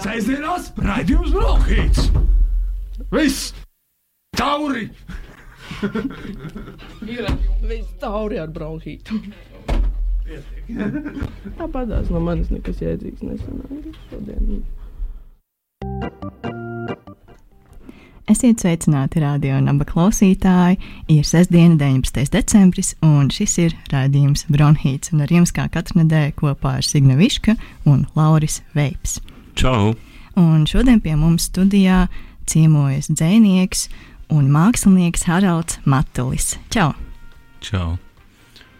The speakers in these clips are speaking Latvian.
Sēžamās raidījums Brokhīts. Viss! Tauri! Viss tauri ar bronhītu. Tāpatās no manis nekas jēdzīgs nesanāca šodien. Esiet sveicināti radio naba klausītāji. Ir sestdiena, 19. decembris, un šis ir raidījums Bronhīts. Un ar jums kā katru nedēļu kopā ar Signa Viška un Lauris Veips. Čau! Un šodien pie mums studijā ciemojas dzēnieks un mākslinieks Haralds Matulis. Čau! Čau!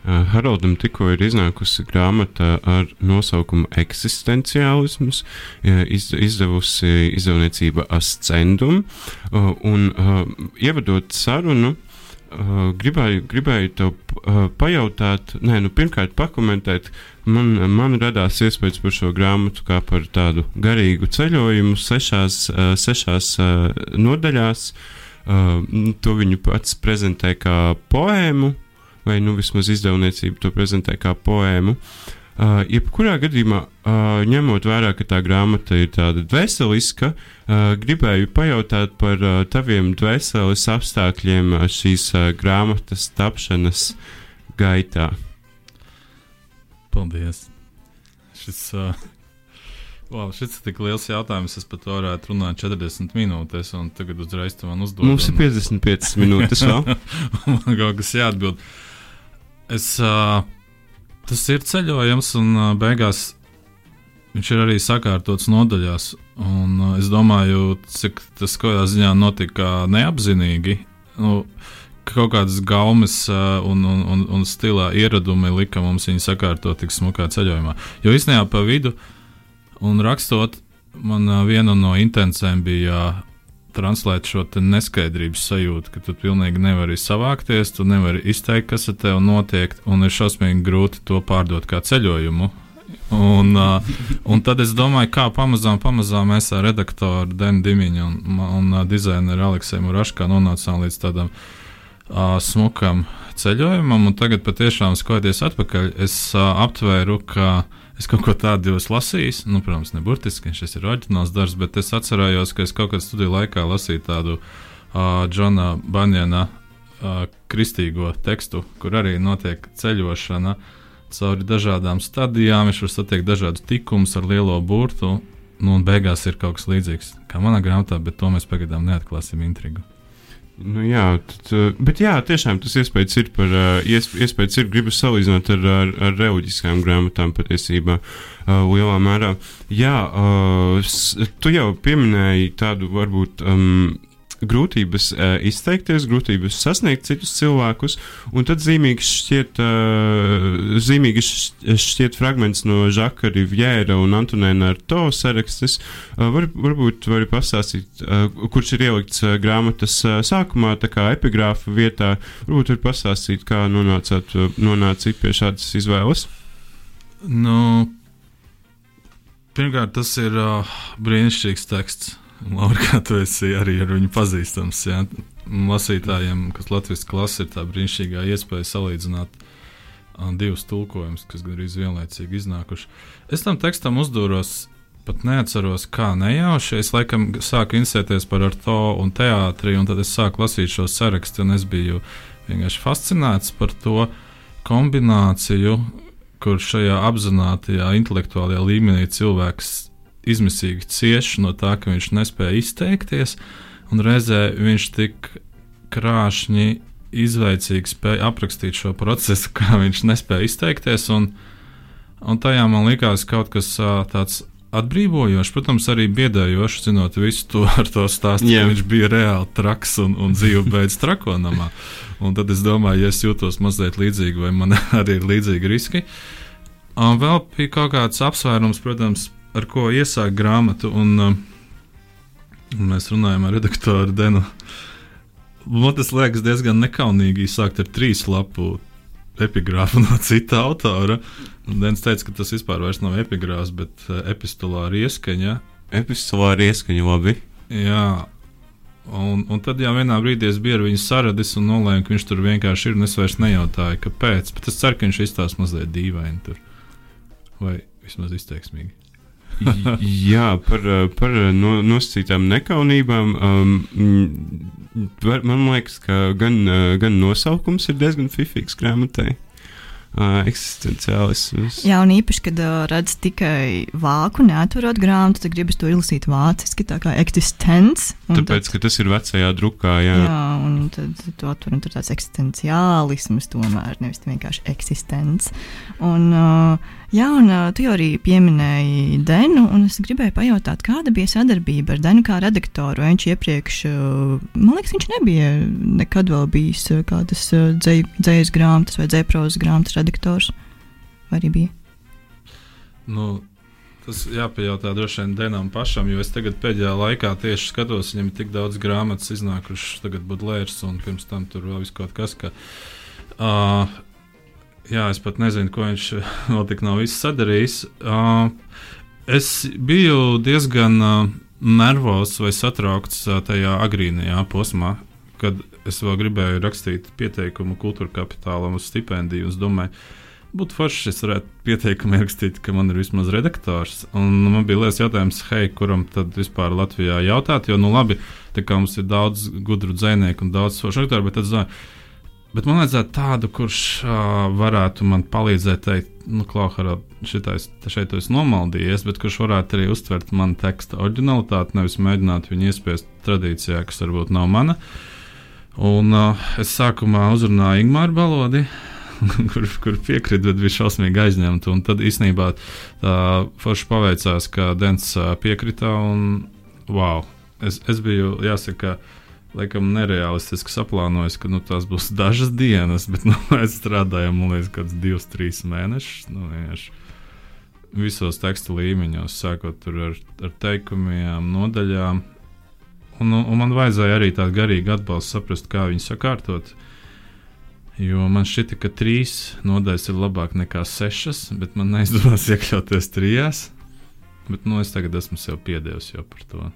Uh, Haroldam tikko ir iznākusi grāmata ar nosaukumu Eksistenciālisms, iz, izdevusi izdevniecība Ascendum. Uh, un uh, ievadot sarunu, uh, gribēju, gribēju tev uh, pajautāt, nē, nu, pirmkārt, pakomentēt. Man, man radās iespējas par šo grāmatu kā par tādu garīgu ceļojumu sešās, uh, sešās uh, nodaļās. Uh, to viņu pats prezentē kā poēmu, vai nu vismaz izdevniecība to prezentē kā poēmu. Uh, jebkurā gadījumā, uh, ņemot vērā, ka tā grāmata ir tāda dvēseliska, uh, gribēju pajautāt par uh, taviem dvēseles apstākļiem uh, šīs uh, grāmatas tapšanas gaitā. Paldies! Šis, uh, wow, šis ir tik liels jautājums, es pat varētu runāt 40 minūtes, un tagad uzreiz tu man uzdod. Mums ir 55 minūtes vēl. man kaut kas jāatbild. Es, uh, tas ir ceļojums, un beigās viņš ir arī sakārtots nodaļās. Un, es domāju, cik tas kādā ziņā notika neapzinīgi. Nu, kaut kādas gaumas un, un, un, un stilā ieradumi lika mums viņu sakārtot tik smukā ceļojumā. Jo īstenībā pa vidu un rakstot, man viena no intencēm bija translēt šo neskaidrības sajūtu, ka tu pilnīgi nevari savākties, tu nevari izteikt, kas ar tevi notiek, un ir šausmīgi grūti to pārdot kā ceļojumu. Un, uh, un tad es domāju, kā pamazām, pamazām mēs ar redaktoru Denu Dimiņu un, un uh, dizaineru Alekseju Muraškā nonācām līdz tādam uh, smukam ceļojumam, un tagad patiešām skatoties atpakaļ, es uh, aptvēru, ka es kaut ko tādu esmu lasījis. Nu, protams, ne burtiski, šis ir oriģināls darbs, bet es atcerējos, ka es kaut kādā studiju laikā lasīju tādu uh, Džona Banjana uh, kristīgo tekstu, kur arī notiek ceļošana cauri dažādām stadijām. Viņš var satiekt dažādus tikumus ar lielo burtu. Nu, un beigās ir kaut kas līdzīgs kā manā grāmatā, bet to mēs pagaidām neatklāsim intrigu. Nu, jā, tad, bet jā, tiešām tas iespējas ir par, iespējas ir, gribu salīdzināt ar, ar, ar reliģiskām grāmatām patiesībā lielā mērā. Jā, tu jau pieminēji tādu varbūt. Um, grūtības uh, izteikties, grūtības sasniegt citus cilvēkus, un tad zīmīgs šķiet, uh, zīmīgs šķiet fragments no Žaka Rivjēra un Antonēna Arto sarakstes. Uh, var, varbūt vari pastāstīt, uh, kurš ir ielikts uh, grāmatas uh, sākumā, tā kā epigrāfa vietā. Varbūt var pastāstīt, kā nonācāt, uh, nonācāt pie šādas izvēles. Nu, pirmkārt, tas ir uh, brīnišķīgs teksts. Laura, kā tu esi arī ar viņu pazīstams. Jā. Lasītājiem, kas Latvijas klasē, ir tā brīnišķīgā iespēja salīdzināt divus tulkojumus, kas gandrīz vienlaicīgi iznākuši. Es tam tekstam uzdūros, pat neatceros, kā nejauši. Es laikam sāku interesēties par to un teātri, un tad es sāku lasīt šo sarakstu, un es biju vienkārši fascinēts par to kombināciju, kur šajā apzinātajā, intelektuālajā līmenī cilvēks izmisīgi cieši no tā, ka viņš nespēja izteikties, un reizē viņš tik krāšņi, izveicīgi spēja aprakstīt šo procesu, kā viņš nespēja izteikties. Un, un tajā man likās kaut kas tāds atbrīvojošs, protams, arī biedējošs, zinot visu to ar to stāstu, yeah. ka viņš bija reāli traks un, un dzīve beidz trakonamā. Un tad es domāju, ja es jūtos mazliet līdzīgi, vai man arī ir līdzīgi riski. Un vēl bija kaut kāds apsvērums, protams, ar ko iesākt grāmatu, un, un mēs runājam ar redaktoru Denu. Man tas liekas diezgan nekaunīgi sākt ar trīs lapu epigrāfu no cita autora. Dens teica, ka tas vispār nav epigrāfs, bet epistolāra ieskaņa. Epistolāra ieskaņa labi. Jā. Un, un tad jau vienā brīdī es biju ar viņu saradis un nolēmu, ka viņš tur vienkārši ir. Es vairs nejautāju, kāpēc. Bet es ceru, ka viņš izstāsta mazliet dīvaini tur. Vai vismaz izteiksmīgi. Jā, par, par no, nosacītām nekaunībām. Um, man liekas, ka gan, gan nosaukums ir diezgan fifīgs grāmatai. Uh, eksistenciālisms. Jā, un īpaši, kad uh, redz tikai vāku, neaturot grāmatu, tad gribas to izlasīt vāciski, tā kā eksistence. Tāpēc, ka tas ir vecajā drukā, jā. Jā, un tad to atver, un tur tāds eksistenciālisms tomēr, nevis vienkārši eksistence. Un, uh, jā, un tu jau arī pieminēji Denu, un es gribēju pajautāt, kāda bija sadarbība ar Denu kā redaktoru. Viņš iepriekš, man liekas, viņš nebija nekad vēl bijis kādas dzējas grāmatas vai dzēprozes grāmatas redaktors. Vai arī bija? Nu, tas jāpajautā droši vien Denam pašam, jo es tagad pēdējā laikā tieši skatos, viņam ir tik daudz grāmatas iznākušas, tagad Budlērs un pirms tam tur vēl viss kaut kas. Ka, uh, jā, es pat nezinu, ko viņš vēl tik nav viss sadarījis. Uh, es biju diezgan uh, nervozs vai satraukts uh, tajā agrīnajā posmā, kad es vēl gribēju rakstīt pieteikumu kultūra kapitālam uz stipendiju. Es domāju, būtu forši, es varētu pieteikumu ierakstīt, ka man ir vismaz redaktors. Un man bija liels jautājums, hei, kuram tad vispār Latvijā jautāt, jo, nu, labi, tā kā mums ir daudz gudru dzinieku un daudz foršu redaktoru, bet tad zinu. Bet man vajadzētu tādu, kurš uh, varētu man palīdzēt, teikt, nu, Klauhara, šitais, šeit es nomaldījies, bet kurš varētu arī uztvert manu tekstu originalitāti, nevis mēģināt viņu iespiest tradīcijā, kas varbūt nav mana. Un uh, es sākumā uzrunāju Ingūru Balodi, kur, kur piekrita, bet bija šausmīgi aizņemta. Un tad īstenībā tā forši paveicās, ka Dens uh, piekrita. Un, wow, es, es biju, jāsaka, laikam nereālistiski saplānojis, ka nu, tās būs dažas dienas, bet nu, mēs strādājam, man liekas, kāds divus, trīs mēnešus. Nu, vienkārši visos teksta līmeņos, sākot ar, ar teikumiem, nodaļām. Un, un man vajadzēja arī tādu garīgu atbalstu, saprast, kā viņu sakārtot. Jo man šķita, ka trīs nodaļas ir labāk nekā sešas, bet man neizdevās iekļauties trijās. Bet nu, es tagad esmu sev piedevis jau par to.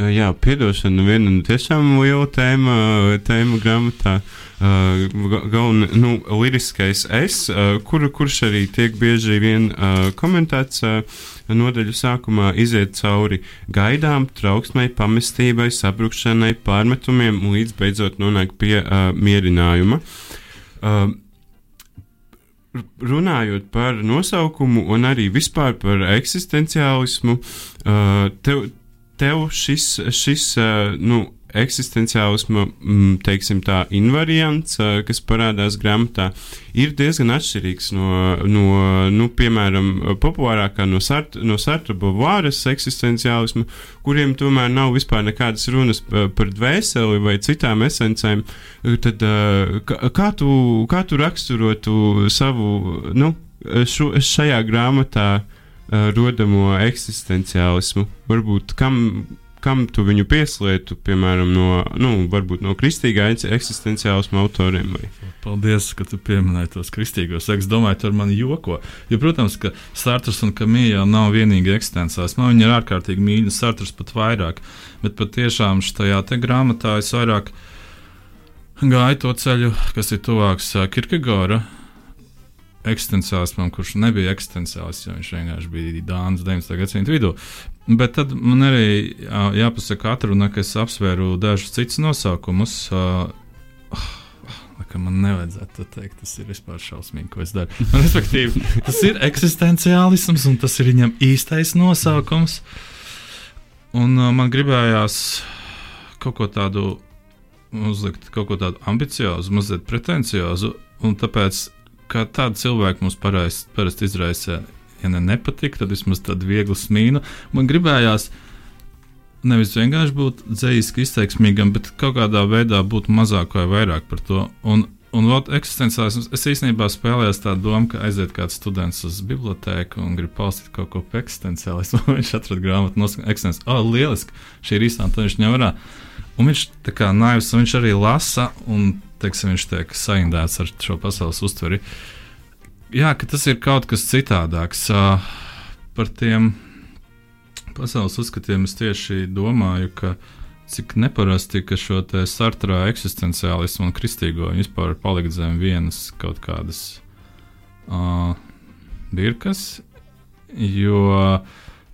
Jā, piedošana viena no tiešām liela tēma, tēma grāmatā. Uh, Galvenais, nu, liriskais es, uh, kur, kurš arī tiek bieži vien uh, komentēts uh, nodaļu sākumā, iziet cauri gaidām, trauksmai, pamestībai, sabrukšanai, pārmetumiem, līdz beidzot nonāk pie uh, mierinājuma. Uh, runājot par nosaukumu un arī vispār par eksistenciālismu, uh, tev, tev šis, šis nu, eksistenciālisma, mm, teiksim, tā invariants, kas parādās grāmatā, ir diezgan atšķirīgs no, no nu, piemēram, populārākā no, Sart, no Sartra Bavāras eksistenciālisma, kuriem tomēr nav vispār nekādas runas par dvēseli vai citām esencēm. Tad, kā, tu, kā tu raksturotu savu, nu, šo, šajā grāmatā rodamo eksistenciālismu? Varbūt kam kam tu viņu pieslietu, piemēram, no, nu, no kristīgā eksistenciālisma autoriem? Vai? Paldies, ka tu pieminēji tos kristīgos. Es domāju, tur man joko. Jo, protams, ka Sartrs un Kamija nav vienīgi eksistenciālisms. Man viņi ir ārkārtīgi mīļi, Sartrs pat vairāk. Bet patiešām šajā grāmatā es vairāk gāju to ceļu, kas ir tuvāks Kirkegora eksistenciālismam, kurš nebija eksistenciālists, jo viņš vienkārši bija Dānis 19. gadsimta vidū. Bet tad man arī jā, jāpasaka, atruna, ka es apsvēru dažus citus nosaukumus. Uh, ka man nevajadzētu to teikt. Tas ir vispār šausmīgi, ko es daru. Man, respektīvi, tas ir eksistenciālisms, un tas ir viņam īstais nosaukums. Un uh, man gribējās kaut ko tādu uzlikt, kaut ko tādu ambiciozu, mazliet pretenciozu. Un tāpēc kā tādu cilvēku mums parasti, izraisa, ja ne nepatīk, tad vismaz tādu vieglu smīnu. Man gribējās nevis vienkārši būt dzīsliski izteiksmīgam, bet kaut kādā veidā būt mazāk vai vairāk par to. Un, un vēl eksistenciālisms, es īstenībā spēlēju tādu domu, ka aiziet kāds students uz bibliotēku un grib paustīt kaut ko par eksistenciālismu. viņš atrada grāmatu no eksistenciālisma. Oh, lieliski! Šī ir īstā, tad viņš nevarā. Un viņš tā kā naivs, un viņš arī lasa, un teiksim, viņš tiek saindēts ar šo pasaules uztveri. Jā, ka tas ir kaut kas citādāks. Uh, par tiem pasaules uzskatiem es tieši domāju, ka cik neparasti, ka šo sartrā eksistenciālismu un kristīgo vispār palikt zem vienas kaut kādas uh, birkas. Jo,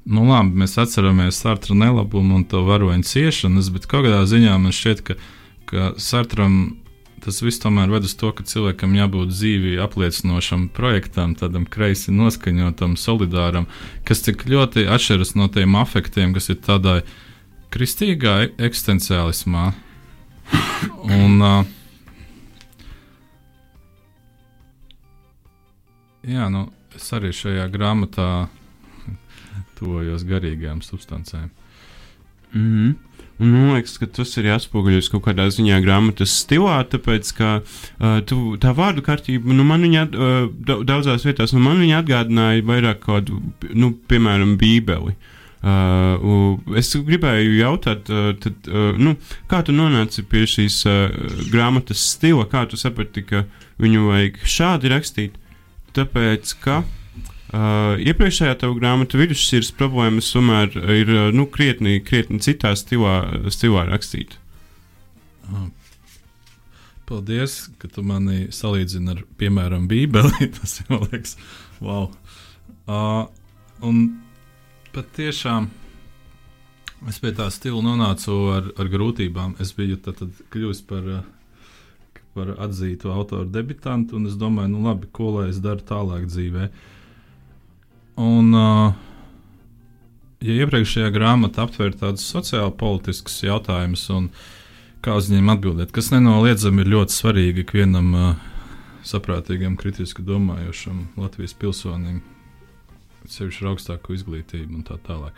nu, labi, mēs atceramies Sartra nelabumu un to varoņu ciešanas, bet kādā ziņā man šķiet, ka, ka Sartram tas viss tomēr ved uz to, ka cilvēkam jābūt dzīvi apliecinošam projektam, tādam kreisi noskaņotam, solidāram, kas tik ļoti atšķiras no tiem afektiem, kas ir tādā kristīgā eksistenciālismā. Un, uh, jā, nu, es arī šajā grāmatā tuvojos garīgām substancēm. Mm -hmm. Un man liekas, ka tas ir jāatspoguļojas kaut kādā ziņā grāmatas stilā, tāpēc ka uh, tu, tā vārdu kārtība, nu, man viņa uh, daudzās vietās, nu, man viņa atgādināja vairāk kādu, nu, piemēram, Bībeli. Uh, es gribēju jautāt, uh, tad, uh, nu, kā tu nonāci pie šīs uh, grāmatas stila, kā tu saprati, ka viņu vajag šādi rakstīt? Tāpēc, ka Uh, iepriekšējā tev grāmatā vidusšķiras problēmas tomēr ir uh, nu, krietni, krietni citā stilā, stilā rakstīta. Paldies, ka tu mani salīdzini ar, piemēram, Bībeli. Tas man liekas, wow. Uh, un patiešām es pie tā stila nonācu ar, ar grūtībām. Es biju tad, tad kļuvis par, par atzītu autoru debitantu, un es domāju, nu labi, ko lai es daru tālāk dzīvēm. Un, ja iepriekšējā grāmatā aptver tādus sociāli politiskus jautājumus un kā uz viņiem atbildēt, kas nenoliedzami ir ļoti svarīgi ikvienam saprātīgam, kritiski domājošam Latvijas pilsonim, sevišķi ar augstāku izglītību un tā tālāk.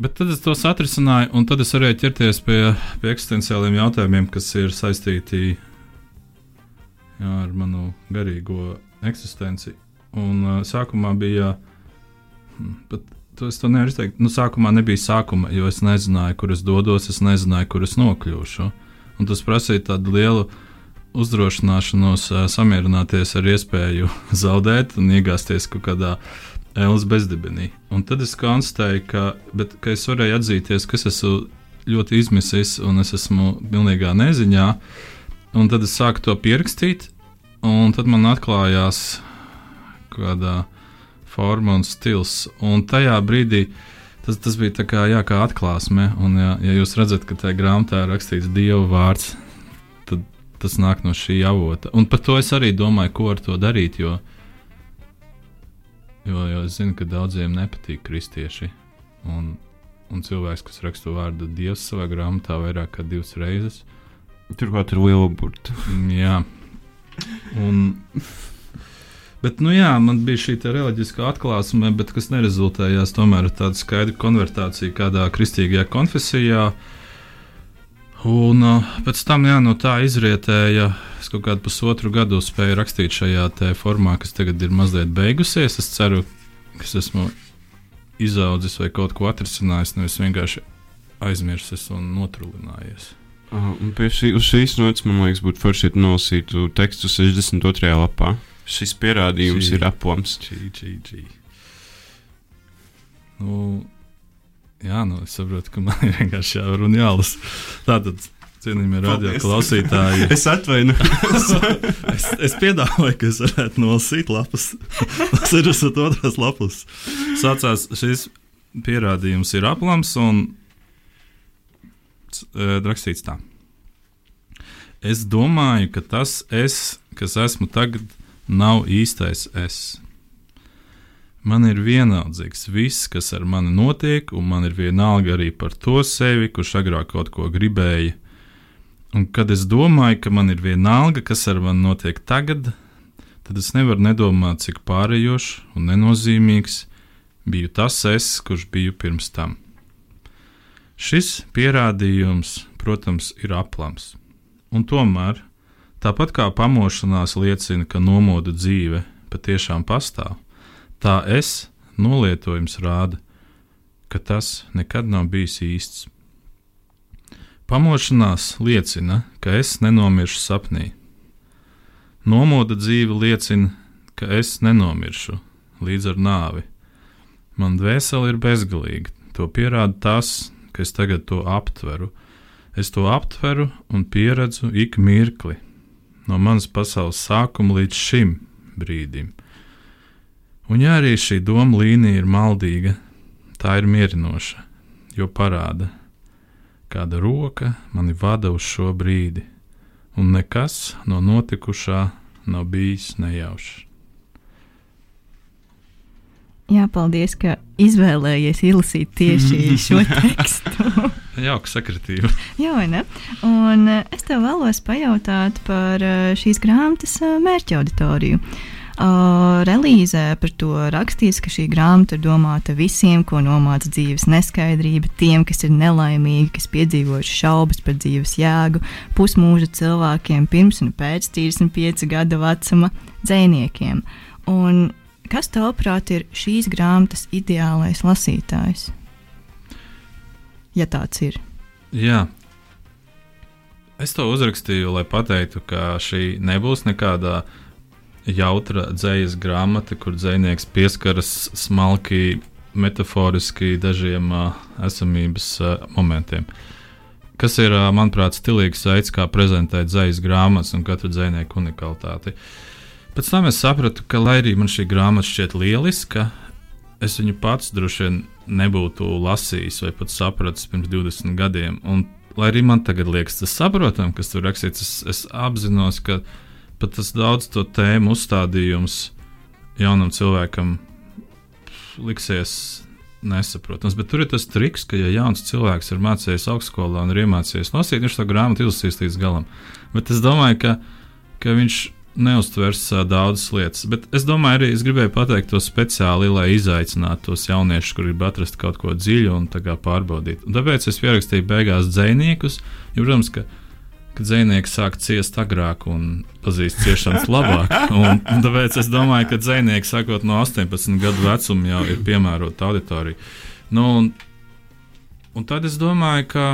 Bet tad es tos atrisināju, un tad es varēju ķerties pie, pie eksistenciāliem jautājumiem, kas ir saistīti jā, ar manu garīgo eksistenci Un uh, sākumā bija, bet to es to nevaru izteikt. Nu, sākumā nebija sākuma, jo es nezināju, kur es dodos, es nezināju, kur es nokļūšu. Un tas prasīja tādu lielu uzdrošināšanos, uh, samierināties ar iespēju zaudēt un iegāzties kaut kādā ēlas bezdibenī. Un tad es konstatēju, ka, bet, ka es varēju atzīties, ka es esmu ļoti izmisis un es esmu pilnīgā neziņā. Un tad es sāku to pierakstīt, un tad man atklājās kāda forma un stils. Un tajā brīdī tas, tas bija kā, jā, kā atklāsme. Un, jā, ja jūs redzat, ka tajā grāmatā ir rakstīts Dieva vārds, tad tas nāk no šī avota. Un par to es arī domāju, ko ar to darīt. Jo, jo, jo es zinu, ka daudziem nepatīk kristieši. Un, un cilvēks, kas raksta vārdu Dievs savā grāmatā vairāk kā divas reizes. Turklāt ir liela burta. Jā. Un, Bet, nu jā, man bija šī reliģiskā atklāsme, bet kas nerezultējās tomēr ar tādu skaidru konvertāciju kādā kristīgajā konfesijā. Un uh, pēc tam jā, no tā izrietēja, es kaut kādu pusotru gadu spēju rakstīt šajā formā, kas tagad ir mazliet beigusies. Es ceru, ka es esmu izaudzis vai kaut ko atrisinājis, nevis vienkārši aizmirsis un notrūlinājies. Uh, un pie šī, šīs nots man liekas, būtu forši nolasīt tekstu 62. lapā šis pierādījums G. ir G. Nu, jā, nu, es saprotu, ka man ir vienkārši jārunā jālas. Tātad, cienījamie radio klausītāji, es atvainojos. es, es piedāvāju, ka es varētu nolasīt lapas. Tas ir uz otras lapas. Sācās šis pierādījums ir aplams un e, rakstīts tā. Es domāju, ka tas es, kas esmu tagad, nav īstais es. Man ir vienaldzīgs viss, kas ar mani notiek, un man ir vienalga arī par to sevi, kurš agrāk kaut ko gribēja. Un kad es domāju, ka man ir vienalga, kas ar mani notiek tagad, tad es nevaru nedomāt, cik pārējošs un nenozīmīgs biju tas es, kurš biju pirms tam. Šis pierādījums, protams, ir aplams, un tomēr Tāpat kā pamošanās liecina, ka nomoda dzīve patiešām pastāv, tā es nolietojums rāda, ka tas nekad nav bijis īsts. Pamošanās liecina, ka es nenomiršu sapnī. Nomoda dzīve liecina, ka es nenomiršu līdz ar nāvi. Man dvēsele ir bezgalīga, to pierāda tas, ka es tagad to aptveru. Es to aptveru un pieredzu ik mirkli, no manas pasaules sākuma līdz šim brīdim. Un ja arī šī doma līnija ir maldīga, tā ir mierinoša, jo parāda, kāda roka mani vada uz šo brīdi, un nekas no notikušā nav bijis nejaušs. Jā, paldies, ka izvēlējies izlasīt tieši šo tekstu. Jauka sakritība. Jā, vai ne? Un eh, es tev vēlos pajautāt par eh, šīs grāmatas eh, mērķa auditoriju. Uh, relīzē par to rakstīts, ka šī grāmata ir domāta visiem, ko nomāca dzīves neskaidrība, tiem, kas ir nelaimīgi, kas piedzīvojuši šaubas par dzīves jēgu, pusmūža cilvēkiem, pirms un pēc 35 gadu vecuma dzīsniekiem. Un kas, tavuprāt, ir šīs grāmatas ideālais lasītājs? Ja tāds ir. Jā. Es to uzrakstīju, lai pateiktu, ka šī nebūs nekāda jautra dzīslas grāmata, kur dzinieks pieskaras smalki, metaforiski dažiem uh, esamības uh, momentiem. Kas ir, uh, manuprāt, stilīgs veids, kā prezentēt dzīslas grāmatas un katra dzīsnieka unikalitāti. Pēc tam es sapratu, ka, lai arī man šī grāmata šķiet lieliska, es viņu pats droši vien nebūtu lasījis vai pat sapratis pirms 20 gadiem. Un, lai arī man tagad liekas tas saprotami, kas tur rakstīts, es, es apzinos, ka pat tas daudz to tēmu uzstādījums jaunam cilvēkam liksies nesaprotams. Bet tur ir tas triks, ka, ja jauns cilvēks ir mācījies augstskolā un ir iemācījies lasīt, viņš to grāmatu izlasīs līdz galam. Bet es domāju, ka, ka viņš neuztvers daudzas lietas. Bet es domāju, arī es gribēju pateikt to speciāli, lai izaicinātu tos jauniešus, kuriem grib atrast kaut ko dziļu un pārbaudīt. Un tāpēc es pierakstīju beigās dziniekus, jo, protams, ka kad dzinieks sāk ciest agrāk un pazīst ciešanas labāk. Un, un tāpēc es domāju, ka dzinieks sākot no 18 gadu vecuma jau ir piemērota auditorija. Nu, un, un tad es domāju, ka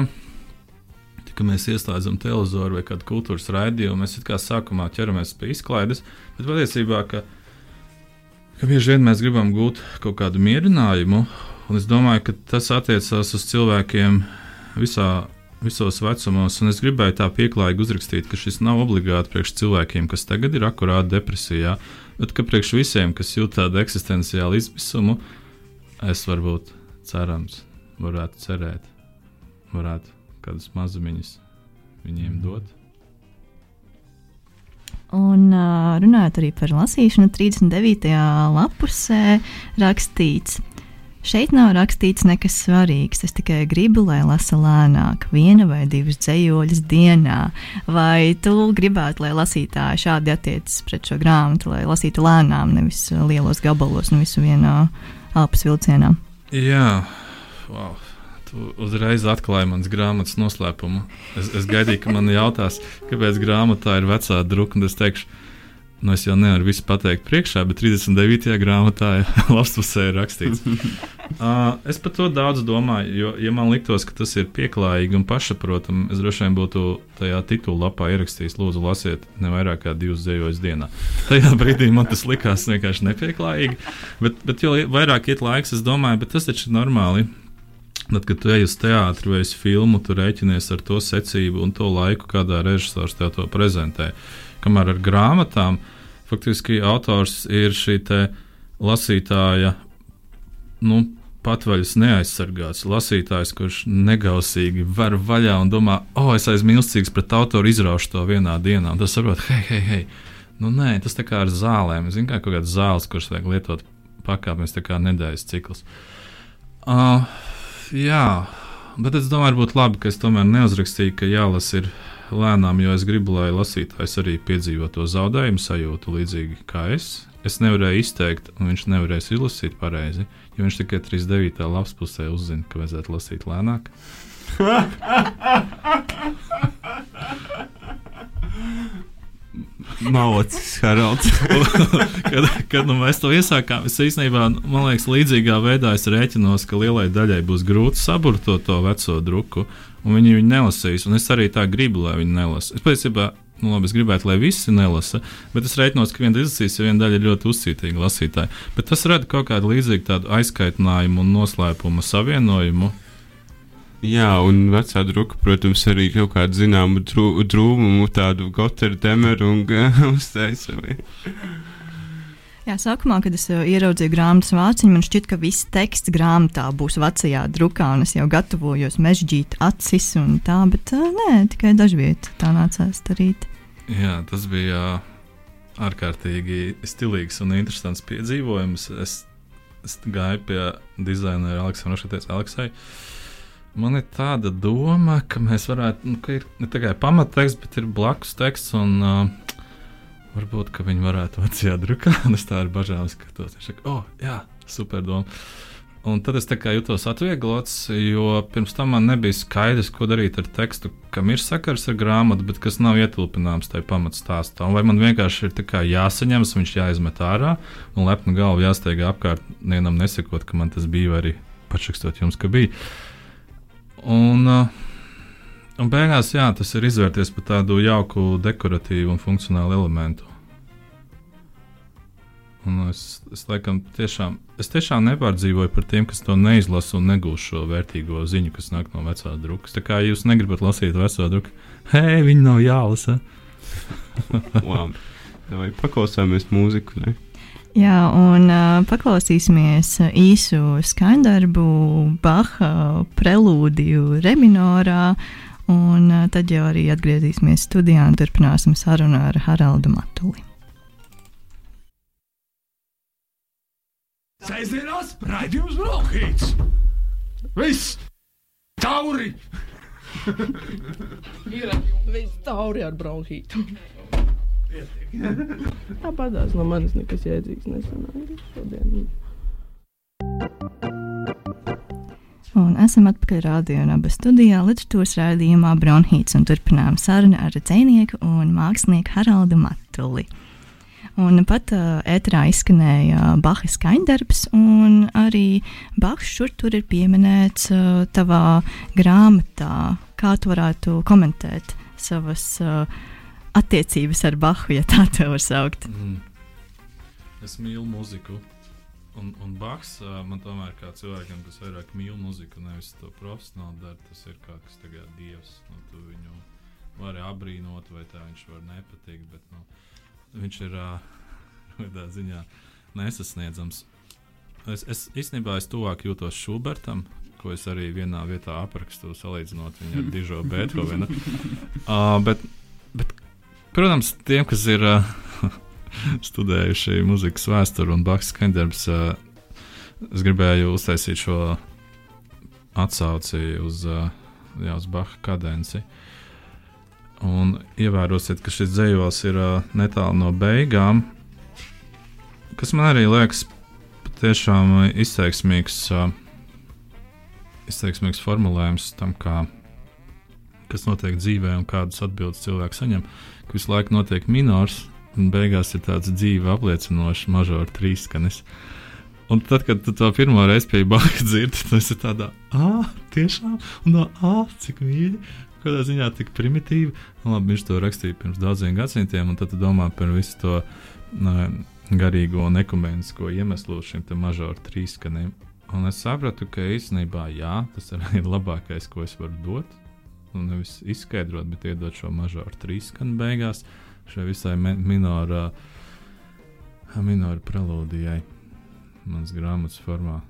ka mēs ieslēdzam televizoru vai kādu kultūras raidījumu, mēs kā sākumā ķeramies pie izklaides, bet patiesībā, ka, ka bieži vien mēs gribam gūt kaut kādu mierinājumu, un es domāju, ka tas attiecās uz cilvēkiem visā. Visos vecumos, un es gribēju tā pieklājīgi uzrakstīt, ka šis nav obligāti priekš cilvēkiem, kas tagad ir akurāti depresijā, bet ka priekš visiem, kas jūt tādu eksistenciālu izmisumu, es varbūt cerams, varētu cerēt, varētu kādas mazumiņas viņiem Mhm. dot. Un uh, runājot arī par lasīšanu, 39. lapusē rakstīts. Šeit nav rakstīts nekas svarīgs. Es tikai gribu, lai lasa lēnāk, viena vai divas dzējoļas dienā. Vai tu gribētu, lai lasītāji šādi attiecas pret šo grāmatu, lai lasītu lēnām, nevis lielos gabalos, un visu vienā elpas vilcienā? Jā, wow. Uzreiz atklāji manas grāmatas noslēpumu. Es, es gaidīju, ka man jautās, kāpēc grāmatā ir vecā druka, un es teikšu, nu es jau nevaru visu pateikt priekšā, bet 39. grāmatā lapspusē ir rakstīts. Uh, es par to daudz domāju, jo, ja man liktos, ka tas ir pieklājīgi un pašsaprotami, es droši vien būtu tajā titula lapā ierakstījis, lūdzu, lasiet ne vairāk kā divas dzējoļas dienā. Tajā brīdī man tas likās vienkārši nepieklājīgi, bet, bet jo vairāk iet laiks, es domāju, bet tas taču ir normāli. Tad, kad tu ej uz teātri vai uz filmu, tu rēķinies ar to secību un to laiku, kādā režisors tev to prezentē. Kamēr ar grāmatām faktiski autors ir šī lasītāja nu, patvaļas neaizsargāts lasītājs, kurš negausīgi var vaļā un domā, o, oh, es esmu mīlestīgs pret autoru, izraušu to vienā dienā. Un tas saprot, hei, hei, hei. Nu, nē, tas tā kā ar zālēm. Zinu, kā kaut kādas zāles, kuras vajag lietot pakāpienas, tā kā nedēļas cikls. Uh, Jā, bet es domāju, būtu labi, ka es tomēr neuzrakstīju, ka jālasa ir lēnām, jo es gribu, lai lasītājs arī piedzīvo to zaudējumu sajūtu līdzīgi kā es. Es nevarēju izteikt, un viņš nevarēs izlasīt pareizi, jo viņš tikai 39. lapas pusē uzzina, ka vajadzētu lasīt lēnāk. Malacis, Haralds. kad, kad nu, mēs to iesākām, es īstenībā, man liekas, līdzīgā veidā es rēķinos, ka lielai daļai būs grūti saburtot to veco druku, un viņi viņu nelasīs. Un es arī tā gribu, lai viņi nelasa. Es patiesībā, nu, labi, es gribētu, lai visi nelasa, bet es rēķinos, ka viena izlasīs, jo viena daļa ir ļoti uzcītīga lasītāja. Bet tas rada kaut kādu līdzīgu aizkaitinājumu un noslēpumu savienojumu. Jā, un vecā druka, protams, arī kaut kādu zināmu drūmumu, tādu goteru demeru un uztaisa. Jā, sākumā, kad es uh, ieraudzīju grāmatas vāciņu, man šķiet, ka viss teksts grāmatā būs vecajā drukā, un es jau gatavojos mežģīt acis un tā, bet uh, nē, tikai dažviet tā nācās darīt. Jā, tas bija ārkārtīgi stilīgs un interesants piedzīvojums. Es, es gāju pie dizainera Aleksandra un teicu, Aleksai, man ir tāda doma, ka mēs varētu, nu, ka ir ne tikai pamatteksts, bet ir blakus teksts. Un, uh, varbūt viņi varētu vecajā drukā. es tā ar bažām skatos. Viņš saka, oh, jā, super doma. Un tad es jutos atvieglots, jo pirms tam man nebija skaidrs, ko darīt ar tekstu, kam ir sakars ar grāmatu, bet kas nav ietilpināms tajā pamatstāstā. Vai man vienkārši ir jāsaņemas, viņš jāizmet ārā un lepna galva jāsteigā apkārt, nevienam nesakot, ka man tas bija, vai arī pašrakstot jums, ka bija. Un, un beigās jā, tas ir izvērties par tādu jauku, dekoratīvu un funkcionālu elementu. Un es, es, laikam, tiešām, es tiešām nepārdzīvoju par tiem, kas to neizlasa un negūs šo vērtīgo ziņu, kas nāk no vecā drukas. Tā kā jūs negribat lasīt veco druku, hei, viņi nav jālasa. Vai paklausāmies mūziku? Ne? Jā, un uh, paklausīsimies īsu skaņdarbu, Baha prelūdiju Reminorā, un uh, tad jau arī atgriezīsimies studijā un turpināsim sarunu ar Haraldu Matuli. Sēžamās raidījums Brokhīts. Viss! Tauri! Ir viss tauri ar bronhītu. Tāpatās no manis nekas jēdzīgs nesanāca šodien. Un esam atpakaļ rādījumā, abas studijā, literatūras rādījumā Bronhīts un turpinām sarunu ar dzinieku un mākslinieku Haraldu Matuli. Un pat uh, ēterā izskanēja Baha skaņdarbs, un arī Bahs šur tur ir pieminēts uh, tavā grāmatā. Kā tu varētu komentēt savas uh, attiecības ar Bahu, ja tā te var saukt? Mm. Es mīlu muziku. Un, un Baks uh, man tomēr kā cilvēkam, kas vairāk mīl muziku, nevis to profesionāli dara, tas ir kā kas tagad dievs. Nu, tu viņu vari apbrīnot, vai tā viņš var nepatikt. Bet, nu, viņš ir tādā ziņā nesasniedzams. Es, es īstenībā es tuvāk jūtos Šubertam, ko es arī vienā vietā aprakstu, salīdzinot viņu ar Dižo Beethovenu. uh, bet, bet, protams, tiem, kas ir uh, studējuši muzikas vēsturi un Baks skandarbs, uh, es gribēju uztaisīt šo atsauci uz, uh, jā, uz Baha kadenci. Un ievērosiet, ka šis dzējos ir uh, netālu no beigām, kas man arī liekas patiešām izteiksmīgs, uh, izteiksmīgs formulējums tam, kā, kas notiek dzīvē un kādas atbildes cilvēks saņem. Ka visu laiku notiek minors, un beigās ir tāds dzīve apliecinošs mažors trīsskanis. Un tad, kad tu to pirmo reizi pie Baka dzirdi, tas ir tādā, ah, tiešām, un no, ah, cik mīļi kādā ziņā tik primitīvi. Nu, labi, viņš to rakstīja pirms daudziem gadsimtiem, un tad domā par visu to nā, garīgo un ekumenisko iemeslu šim mažoru trīskanim. Un es sapratu, ka īstenībā jā, tas ir labākais, ko es varu dot. Nu, nevis izskaidrot, bet iedot šo mažoru trīskanu beigās, šai visai minorā, minorā prelūdijai, manas grāmatas formā.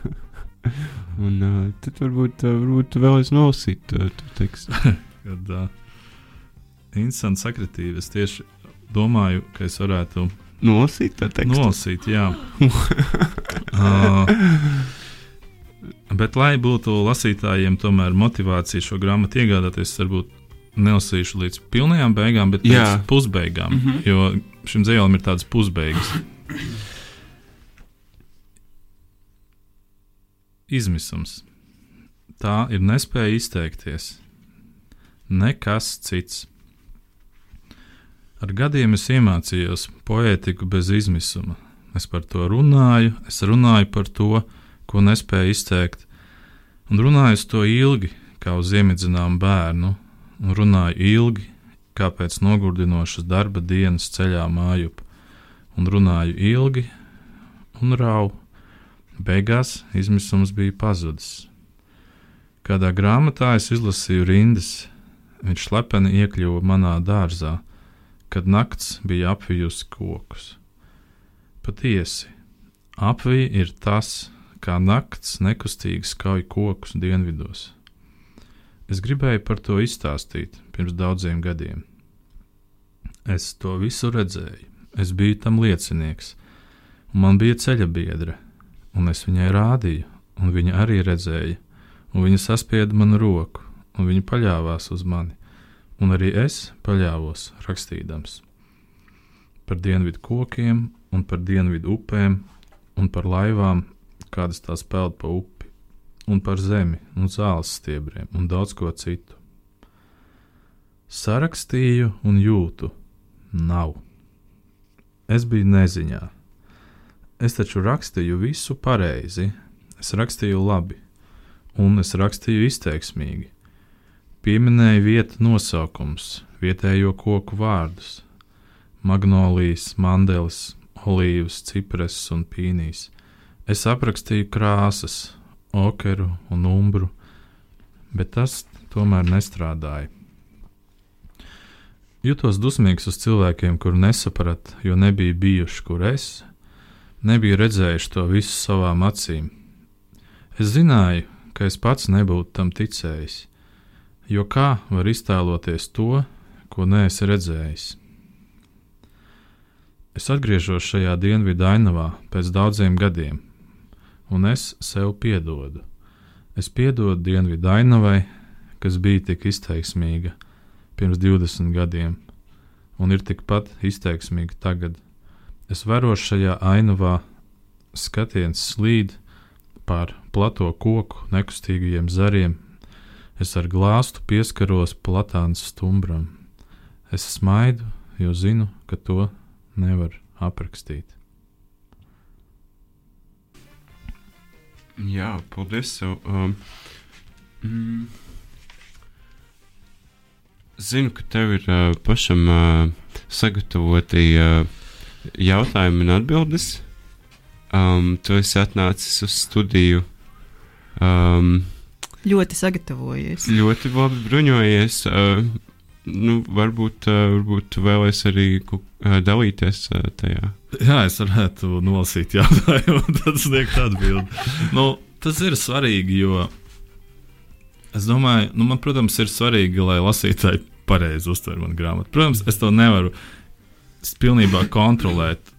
Un uh, tad varbūt, uh, varbūt vēlreiz nolasīt uh, to tekstu. Kad uh, interesanti sakritība, es tieši domāju, ka es varētu nolasīt to tekstu. Nolasīt, jā. uh, bet, lai būtu lasītājiem tomēr motivācija šo grāmatu iegādāties, varbūt nelasīšu līdz pilnajām beigām, bet līdz pusbeigām. Mm -hmm. Jo šim dzējolim ir tādas pusbeigas. izmisums. Tā ir nespēja izteikties. Nekas cits. Ar gadiem es iemācījos poētiku bez izmisuma. Es par to runāju, es runāju par to, ko nespēju izteikt, un runāju uz to ilgi, kā uz iemidzinām bērnu, un runāju ilgi, kā pēc nogurdinošas darba dienas ceļā mājup, un runāju ilgi un rauju Beigās izmisums bija pazudis. Kādā grāmatā es izlasīju rindas: viņš slepeni iekļuva manā dārzā, kad nakts bija apvijusi kokus. Patiesi, apvija ir tas, kā nakts nekustīgi skauj kokus dienvidos. Es gribēju par to izstāstīt pirms daudziem gadiem. Es to visu redzēju, es biju tam liecinieks, un man bija ceļa biedra, un es viņai rādīju, un viņa arī redzēja, un viņa saspieda manu roku, un viņa paļāvās uz mani, un arī es paļāvos rakstījams par dienvidu kokiem un par dienvidu upēm un par laivām, kādas tās peld pa upi, un par zemi un zāles stiebriem un daudz ko citu. Sarakstīju un jūtu, nav. Es biju neziņā. Es taču rakstīju visu pareizi, es rakstīju labi, un es rakstīju izteiksmīgi. Pieminēju vietu nosaukums, vietējo koku vārdus - magnolijas, mandelis, olīvas, cipreses un pīnijas. Es aprakstīju krāsas, okeru un umbru, bet tas tomēr nestrādāja. Jutos dusmīgs uz cilvēkiem, kur nesapratu, jo nebija bijuši, kur es, nebiju redzējuši to visu savām acīm. Es zināju, ka es pats nebūtu tam ticējis, jo kā var iztēloties to, ko neesi redzējis? Es atgriežos šajā dienvidu ainavā pēc daudziem gadiem, un es sev piedodu. Es piedodu dienvidu ainavai, kas bija tik izteiksmīga pirms 20 gadiem, un ir tikpat izteiksmīga tagad. Es vērošu šajā ainavā, skatiens slīd pār plato koku nekustīgajiem zariem. Es ar glāstu pieskaros platāns stumbram. Es smaidu, jo zinu, ka to nevar aprakstīt. Jā, paldies. Tev. Um, mm, zinu, ka tev ir uh, pašam uh, sagatavoti uh, jautājumi un atbildes. Um, tu esi atnācis uz studiju. Um, Ļoti sagatavojies. ļoti labi bruņojies. Uh, nu, varbūt, uh, varbūt tu vēlēsies arī uh, dalīties uh, tajā. Jā, es varētu nolasīt jautājumu, un tad sniegt atbildi. Nu, tas ir svarīgi, jo es domāju, nu, man, protams, ir svarīgi, lai lasītāji pareizi uztver manu grāmatu. Protams, es to nevaru pilnībā kontrolēt.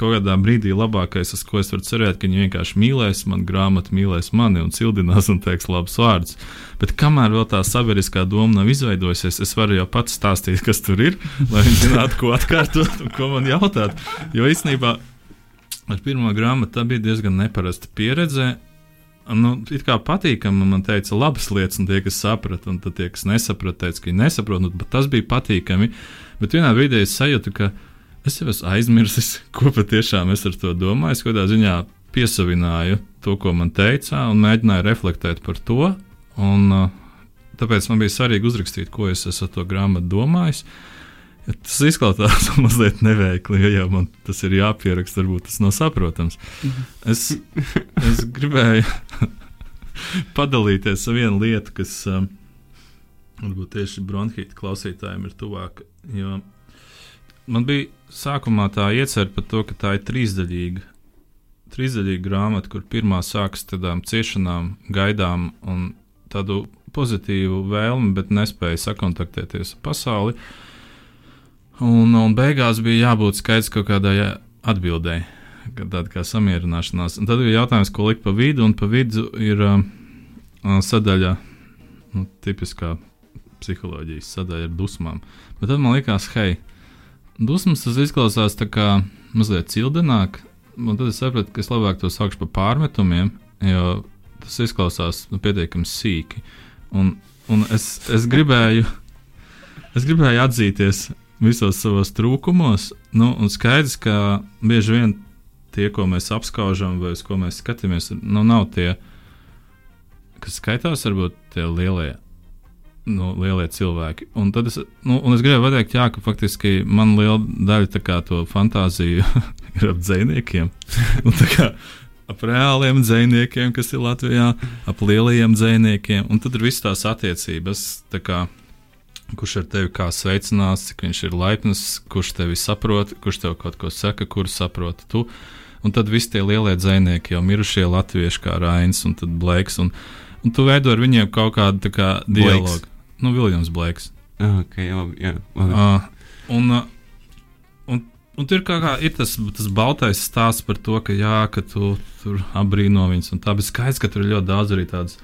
Kaut kādā brīdī labākais, uz ko es varu cerēt, ka viņi vienkārši mīlēs manu grāmatu, mīlēs mani un cildinās un teiks labus vārdus. Bet kamēr vēl tā sabiedriskā doma nav izveidojusies, es varu jau pats stāstīt, kas tur ir, lai viņi zinātu, ko atkārtot un ko man jautāt. Jo īstenībā ar pirmo grāmatu tā bija diezgan neparasta pieredze. Nu, it kā patīkami man teica labas lietas, un tie, kas saprata, un tie, kas nesaprata, teica, ka viņi nesaprot. Nu, bet tas bija patīkami. Bet vienā brīdī es sajūtu, ka es jau esmu aizmirsis, ko patiešām es ar to domāju. Es kādā ziņā piesavināju to, ko man teica, un mēģināju reflektēt par to. Un, uh, tāpēc man bija svarīgi uzrakstīt, ko es ar to grāmatu domājis. Ja tas izklausās mazliet neveikli, ja jau man tas ir jāpieraksta, varbūt tas nav saprotams. Es, es gribēju padalīties ar vienu lietu, kas um, varbūt tieši bronhīta klausītājiem ir tuvāk. Jo man bija sākumā tā iecerta par to, ka tā ir trīsdaļīga. Trīsdaļīga grāmata, kur pirmā sākas tādām ciešanām, gaidām un tādu pozitīvu vēlmi, bet nespēja sakontaktēties ar pasauli. Un, un beigās bija jābūt skaidrs kaut kādai atbildēji, tāda kā samierināšanās. Un tad ir jautājums, ko likt pa vidu, un pa vidu ir uh, sadaļa, nu, tipiskā psiholoģijas sadaļa ar dusmām. Bet tad man likās, hei, dusmas tas izklausās tā kā mazliet cildināk, un tad es sapratu, ka es labāk to saukšu par pārmetumiem, jo tas izklausās nu, pietiekami sīki. Un, un es, es gribēju. Es gribēju atzīties visos savos trūkumos, nu, un skaidrs, ka bieži vien tie, ko mēs apskaužam, vai uz ko mēs skatāmies, nu, nav tie, kas skaitās, varbūt tie lielie. Nu, lielie cilvēki. Un es, nu, un es gribēju pateikt, jā, ka faktiski man liela daļa kā to fantāziju ir ap dzīsniekiem. Ap reāliem dzīsniekiem, kas ir Latvijā, ap lielajiem dzīsniekiem, un tad ir visas tās attiecības. Tā kā kurš ar tevi kā sveicinās, cik viņš ir laipns, kurš tevi saprot, kurš tev kaut ko saka, kurš saprot tu. Un tad visi tie lielie dzinieki, jau mirušie latvieši, kā Rains un Blakes, un, un tu veido ar viņiem kaut kādu kā, dialogu. Nu, Viljams Blakes. Ah, okay, labi, jā, labi. Uh, un, uh, un, un tur kā, kā ir tas, tas baltais stāsts par to, ka, jā, ka tu tur abrīno viņus, un tā, bet skaidrs, ka tur ir ļoti daudz arī tādas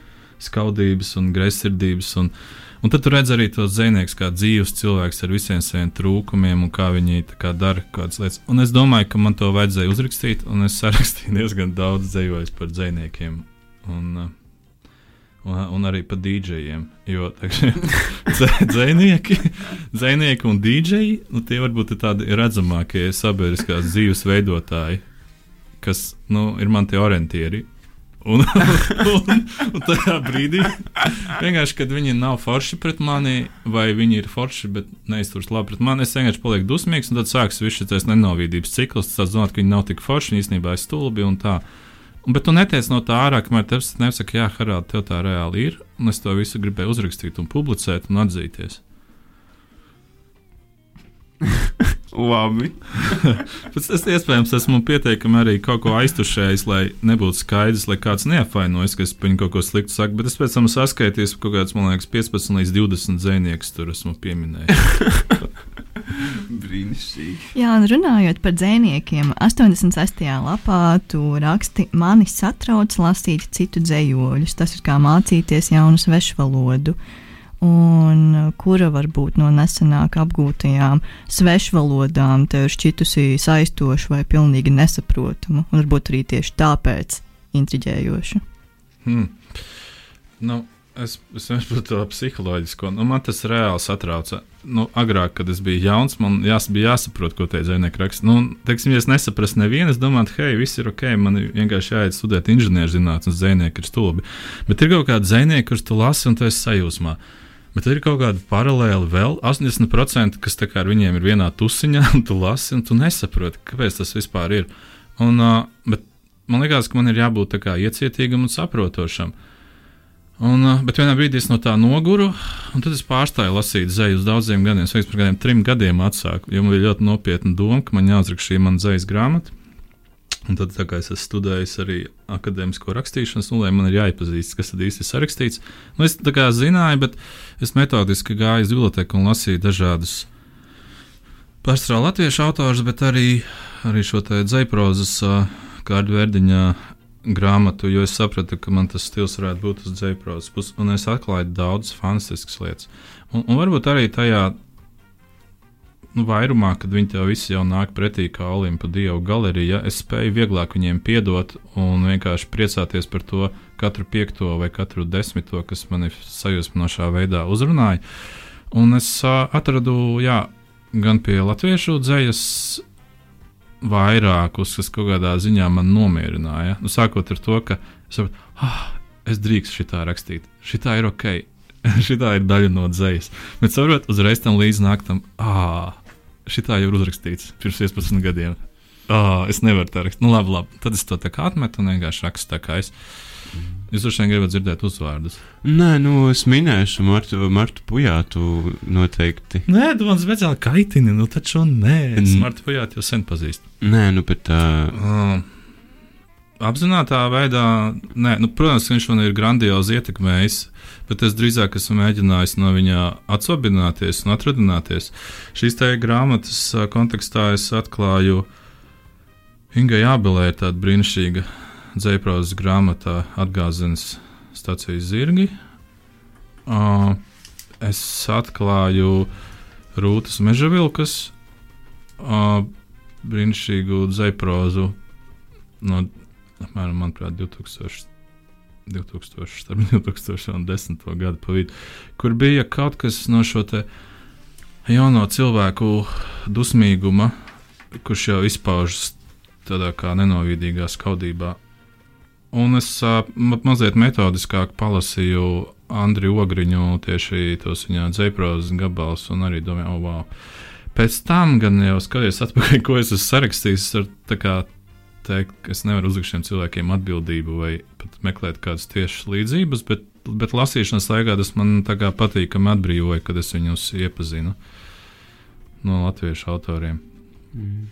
skaudības un greizsirdības. Un, Un tad tu redz arī tos zīmējumus, kā dzīves cilvēks ar visiem saviem trūkumiem un kā viņi kā dara kādas lietas. Un es domāju, ka man to vajadzēja uzrakstīt, un es sarakstīju diezgan daudz dzējojis par zīmējumiem. Un, uh, un, arī par dīdžejiem. Jo dzinieki, dzinieki un dīdžeji nu, tie varbūt ir tādi redzamākie sabiedriskās dzīves veidotāji, kas nu, ir man tie orientieri. Un, un, un tajā brīdī, vienkārši, kad viņi nav forši pret mani, vai viņi ir forši, bet neizturas labi pret mani, es vienkārši palieku dusmīgs, un tad sāksies viss šis nenovīdības cikls. Tas domā, ka viņi nav tik forši, viņi īstenībā ir stulbi un tā. Un, bet tu netiec no tā ārā, kamēr tev nesaka, jā, Harald, tev tā reāli ir, un es to visu gribēju uzrakstīt un publicēt un atzīties. Labi. es iespējams esmu pietiekami arī kaut ko aiztušējis, lai nebūtu skaidrs, lai kāds neapvainojas, ka es viņu kaut ko sliktu saku. Bet es pēc tam saskaitīju kaut kādus, man liekas, 15 līdz 20 zīmējumus tur esmu pieminējis. Brīnišķīgi. Jā, un runājot par dzīsniekiem, 86. lapā tu raksti, mani satrauc lasīt citu dzējoļus. Tas ir kā mācīties jaunu svešu valodu un kura varbūt no nesenāk apgūtajām svešvalodām tev šķitusi saistoša vai pilnīgi nesaprotama, un varbūt arī tieši tāpēc intriģējoša. Hmm. Nu, es es vienkārši to psiholoģisko. Nu, man tas reāli satrauca. Nu, agrāk, kad es biju jauns, man jās, bija jāsaprot, ko te zvejnieki raksta. Nu, teiksim, ja es nesaprastu nevienu, es domāju, hei, viss ir ok, man vienkārši jāiet studēt inženierzinātnes, zvejnieki ir stulbi. Bet ir kaut kādi zvejnieki, kurus tu lasi un tu esi sajūsmā. Bet ir kaut kāda paralēla vēl 80%, kas ar viņiem ir vienā tusiņā, un tu lasi, un tu nesaproti, kāpēc tas vispār ir. Un, uh, man liekas, ka man ir jābūt iecietīgam un saprotošam. Un, uh, bet vienā brīdī es no tā noguru, un tad es pārstāju lasīt zēju uz daudziem gadiem. Es pirms kādiem trim gadiem atsāku, jo man bija ļoti nopietna doma, ka man jāuzraksta šī mana zējas grāmata. Un tad, kā es esmu studējis arī akadēmisko rakstīšanas, nu, man ir jāiepazīst, kas tad īsti ir sarakstīts. Nu, es tā kā zināju, bet es metodiski gāju uz biblioteku un lasīju dažādus pārstrālu latviešu autors, bet arī, arī šo te dzēprozas kārdu verdiņā grāmatu, jo es sapratu, ka man tas stils varētu būt uz dzēprozas puses, un es atklāju daudzas fantastiskas lietas. Un, un varbūt arī tajā nu, vairumā, kad viņi tev visi jau nāk pretī kā Olimpa dievu galerija, es spēju vieglāk viņiem piedot un vienkārši priecāties par to katru piekto vai katru desmito, kas man ir sajūsminošā veidā uzrunāja. Un es uh, atradu, jā, gan pie latviešu dzējas vairākus, kas kaut kādā ziņā man nomierināja. Nu, sākot ar to, ka es, sapratu, ah, es drīkstu šitā rakstīt, šitā ir ok. šitā ir daļa no dzīslas. Bet saprotiet, uzreiz tam līdzi nāk tam, ah, šitā jau ir uzrakstīts pirms 15 gadiem. Oh, es nevaru tā rakstīt. Nu, labi, labi. Tad es to tā kā atmetu un vienkārši rakstu tā kā es. Jūs droši vien gribat dzirdēt uzvārdus. Nē, nu es minēšu Martu, Martu Pujātu noteikti. Nē, tu man speciāli kaitini, nu taču nē. Es Martu Pujātu jau sen pazīstu. Nē, nu bet tā. Uh, apzinātā veidā, nē, nu, protams, viņš man ir grandiozi ietekmējis. Bet es drīzāk esmu mēģinājis no viņa atsvabināties un atradināties. Šīs te grāmatas kontekstā es atklāju Inga Jābelē, tāda brīnišķīga dzēprozes grāmatā atgāzenes stācijas zirgi. Uh, es atklāju Rūtas Mežavilkas uh, brīnišķīgu dzēprozu no apmēram, manuprāt, 2000. 2000, 2010. gadu pa vidu, kur bija kaut kas no šo jauno cilvēku dusmīguma, kurš jau izpaužas tādā kā nenovīdīgā skaudībā. Un es uh, mazliet metodiskāk palasīju Andriu Ogriņu, tieši tos viņa dzēprozes gabalus, un arī domāju, oh, wow. Pēc tam gan jau skaties atpakaļ, ko es esmu sarakstījis ar kā teikt, es nevaru uzlikt šiem cilvēkiem atbildību vai pat meklēt kādas tiešas līdzības, bet bet lasīšanas laikā tas man tā kā patīkami atbrīvoja, kad es viņus iepazinu no latviešu autoriem. Mm.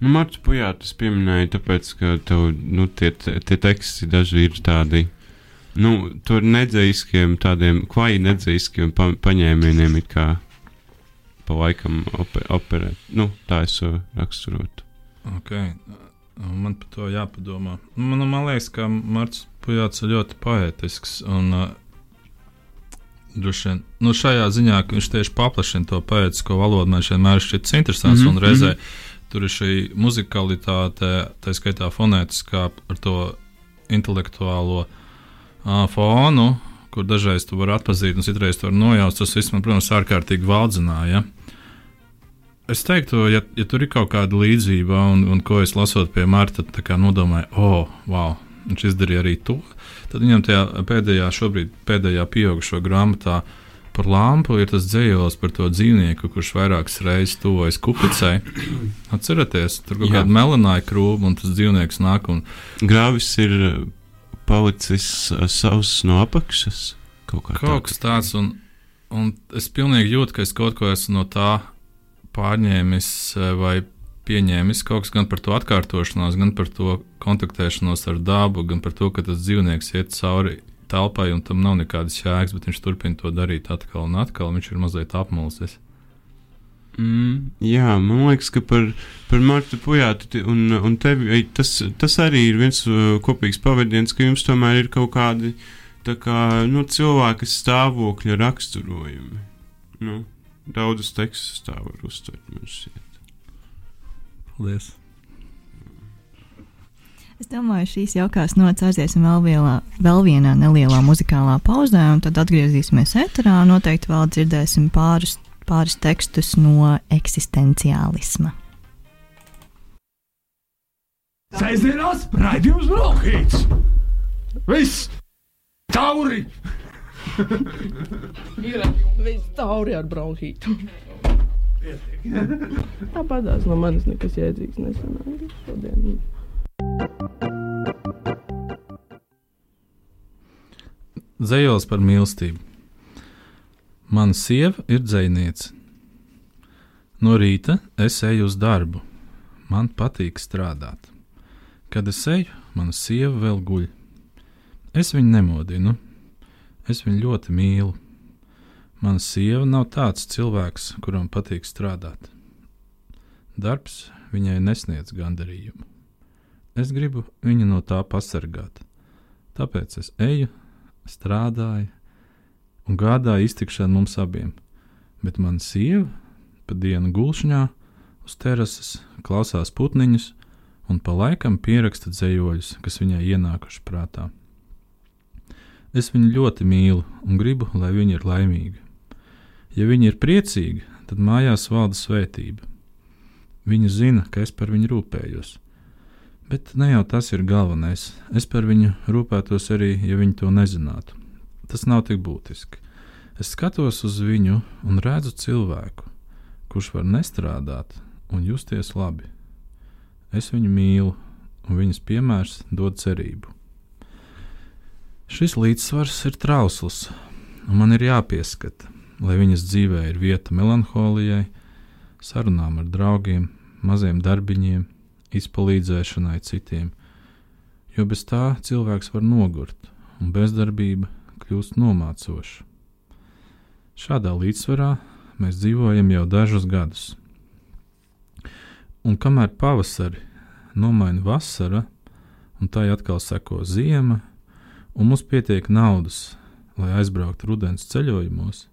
Nu, Marta Pujāta pieminēja, tāpēc, ka tev, nu, tie, tie teksti daži ir tādi, nu, tur nedzējiskiem, tādiem klāji nedzējiskiem pa, paņēmieniem, it kā pa laikam oper, operēt. Nu, tā es to raksturotu. Okay. Man par to jāpadomā. Man, man liekas, ka Marts Pujāts ir ļoti poētisks. Un, uh, Vien, nu šajā ziņā viņš tieši paplašina to poētisko valodu. Man vienmēr šķiet interesants, mm -hmm. un reizē mm -hmm. Tur ir šī muzikalitāte, tā skaitā fonētiskā, ar to intelektuālo uh, fonu, kur dažreiz tu vari atpazīt, un citreiz tu vari nojaust. Tas viss man, protams, ārkārtīgi valdzināja. Es teiktu, ja, ja tur ir kaut kāda līdzība, un, un ko es lasot pie Marta, tad nodomāju, oh, wow, viņš izdarīja arī to. Tad viņam tajā pēdējā, šobrīd pēdējā pieaugušo grāmatā par lampu ir tas dzējos par to dzīvnieku, kurš vairākas reizes tuvojas kupicei. Atcerieties, tur kaut kāda melnāja krūma, un tas dzīvnieks nāk un grāvis ir palicis savs no apakšas. Kaut, kaut kas tāds, un, un es pilnīgi jūtu, ka es kaut ko esmu no tā pārņēmis eh, vai pieņēmis kaut kas gan par to atkārtošanos, gan par to kontaktēšanos ar dabu, gan par to, ka tas dzīvnieks iet cauri telpai un tam nav nekādas jēgas, bet viņš turpina to darīt atkal un atkal. Viņš ir mazliet apmulsis. Mm, jā, man liekas, ka par, par Martu Pujātu un, un tevi tas, tas arī ir viens uh, kopīgs pavadiens, ka jums tomēr ir kaut kādi kā, nu, cilvēka stāvokļa raksturojumi. Nu. Daudzus tekstus tā var uztvert. Paldies! Es domāju, šīs jaukās nots aiziesim vēl, vielā, vēl vienā nelielā muzikālā pauzē, un tad atgriezīsimies eterā. Noteikti vēl dzirdēsim pāris, pāris tekstus no eksistenciālisma. Sēžamās raidījums Brokhīts! Viss! Tauri! ir viss tauri ar bronhītu. Tāpat tās no manis nekas jēdzīgs nesanāca šodien. Zejos par mīlestību. Mana sieva ir dziniece. No rīta es eju uz darbu. Man patīk strādāt. Kad es eju, mana sieva vēl guļ. Es viņu nemodinu, Es viņu ļoti mīlu. Mana sieva nav tāds cilvēks, kuram patīk strādāt. Darbs viņai nesniedz gandarījumu. Es gribu viņu no tā pasargāt. Tāpēc es eju, strādāju un gādāju iztikšanu mums abiem. Bet mana sieva pa dienu gulšņā uz terases klausās putniņus un pa laikam pieraksta dzējoļus, kas viņai ienākuši prātā. Es viņu ļoti mīlu un gribu, lai viņa ir laimīga. Ja viņa ir priecīga, tad mājās valda svētība. Viņa zina, ka es par viņu rūpējos. Bet ne jau tas ir galvenais. Es par viņu rūpētos arī, ja viņa to nezinātu. Tas nav tik būtiski. Es skatos uz viņu un redzu cilvēku, kurš var nestrādāt un justies labi. Es viņu mīlu, un viņas piemērs dod cerību. Šis līdzsvars ir trausls, un man ir jāpieskata, lai viņas dzīvē ir vieta melanholijai, sarunām ar draugiem, maziem darbiņiem, izpalīdzēšanai citiem, jo bez tā cilvēks var nogurt, un bezdarbība kļūst nomācoša. Šādā līdzsvarā mēs dzīvojam jau dažus gadus. Un kamēr pavasari nomaina vasara, un tai atkal seko ziema, un mums pietiek naudas, lai aizbrauktu rudens ceļojumos,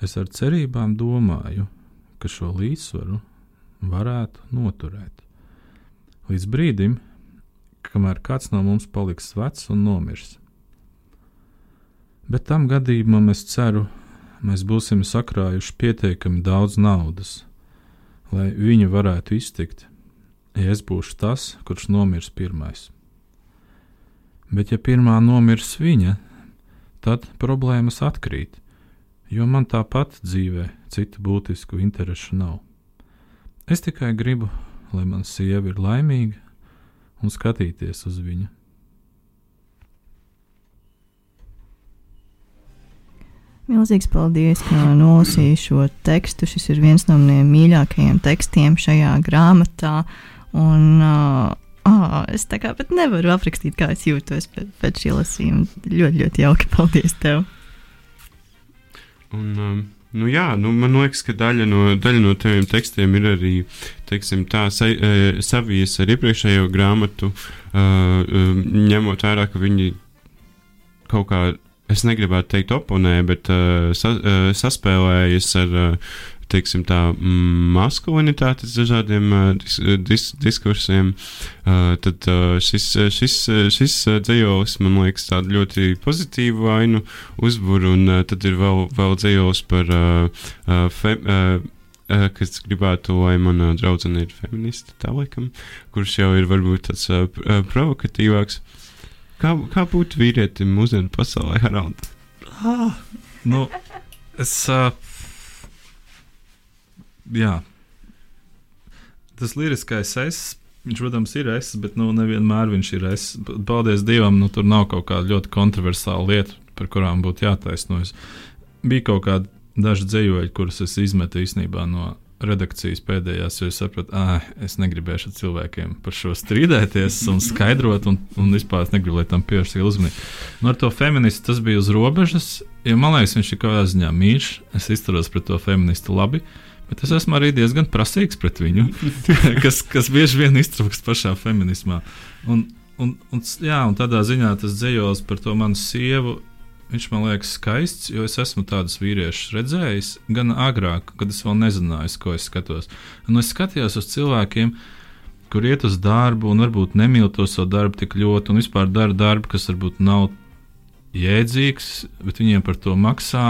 es ar cerībām domāju, ka šo līdzsvaru varētu noturēt. Līdz brīdim, kamēr kāds no mums paliks vecs un nomirs. Bet tam gadījumam es ceru, mēs būsim sakrājuši pietiekami daudz naudas, lai viņu varētu iztikt, ja es būšu tas, kurš nomirs pirmais bet ja pirmā nomirs viņa, tad problēmas atkrīt, jo man tāpat dzīvē citu būtisku interesu nav. Es tikai gribu, lai mana sieva ir laimīga un skatīties uz viņu. Milzīgs paldies, ka nolasīju šo tekstu. Šis ir viens no maniem mīļākajiem tekstiem šajā grāmatā. Un, uh, oh, es tā kā pat nevaru aprakstīt, kā es jūtos pēc, pēc šī lasījuma. Ļoti, ļoti jauki. Paldies tev! Un, um, nu jā, nu, man liekas, ka daļa no, daļa no tiem tekstiem ir arī teiksim, tā, sa, uh, savijas ar iepriekšējo grāmatu, uh, ņemot vērā, ka viņi kaut kā, es negribētu teikt, oponē, bet uh, sa, uh, saspēlējas ar uh, teiksim, tā, maskulinitātes dažādiem dis, dis, diskursiem, tad šis, šis, šis dzējolis man liekas tādu ļoti pozitīvu vainu uzbur, un tad ir vēl, vēl dzējolis par fe, kas gribētu, lai mana draudzene ir feministe, tā laikam, kurš jau ir varbūt tāds provokatīvāks. Kā, kā būt vīrietim mūsdienu pasaulē, Harald? Ah, nu, es. Uh, jā. Tas liriskais es. Viņš, protams, ir es, bet nu, nevienmēr viņš ir es. Paldies Dievam, nu, tur nav kaut kāda ļoti kontroversāla lieta, par kurām būtu jātaisnojas. Bija kaut kādi daži dzējoļi, kurus es izmetu īstenībā no redakcijas pēdējās, jo es sapratu, ah, es negribēšu ar cilvēkiem par šo strīdēties un skaidrot, un, un vispār es negribu, lai tam pievērst uzmanību. Nu, ar to feministu tas bija uz robežas, jo man liekas, viņš ir kaut kādā ziņā mīļš. Es izturos pret to feministu labi. Bet es esmu arī diezgan prasīgs pret viņu, kas, kas bieži vien iztrūkst pašā feminismā. Un, un, un, jā, un tādā ziņā tas dzējos par to manu sievu Viņš man liekas skaists, jo es esmu tādus vīriešus redzējis gan agrāk, kad es vēl nezināju, ko es skatos. Un es skatījos uz cilvēkiem, kur iet uz darbu un varbūt nemīl to savu darbu tik ļoti, un vispār dara darbu, kas varbūt nav jēdzīgs, bet viņiem par to maksā.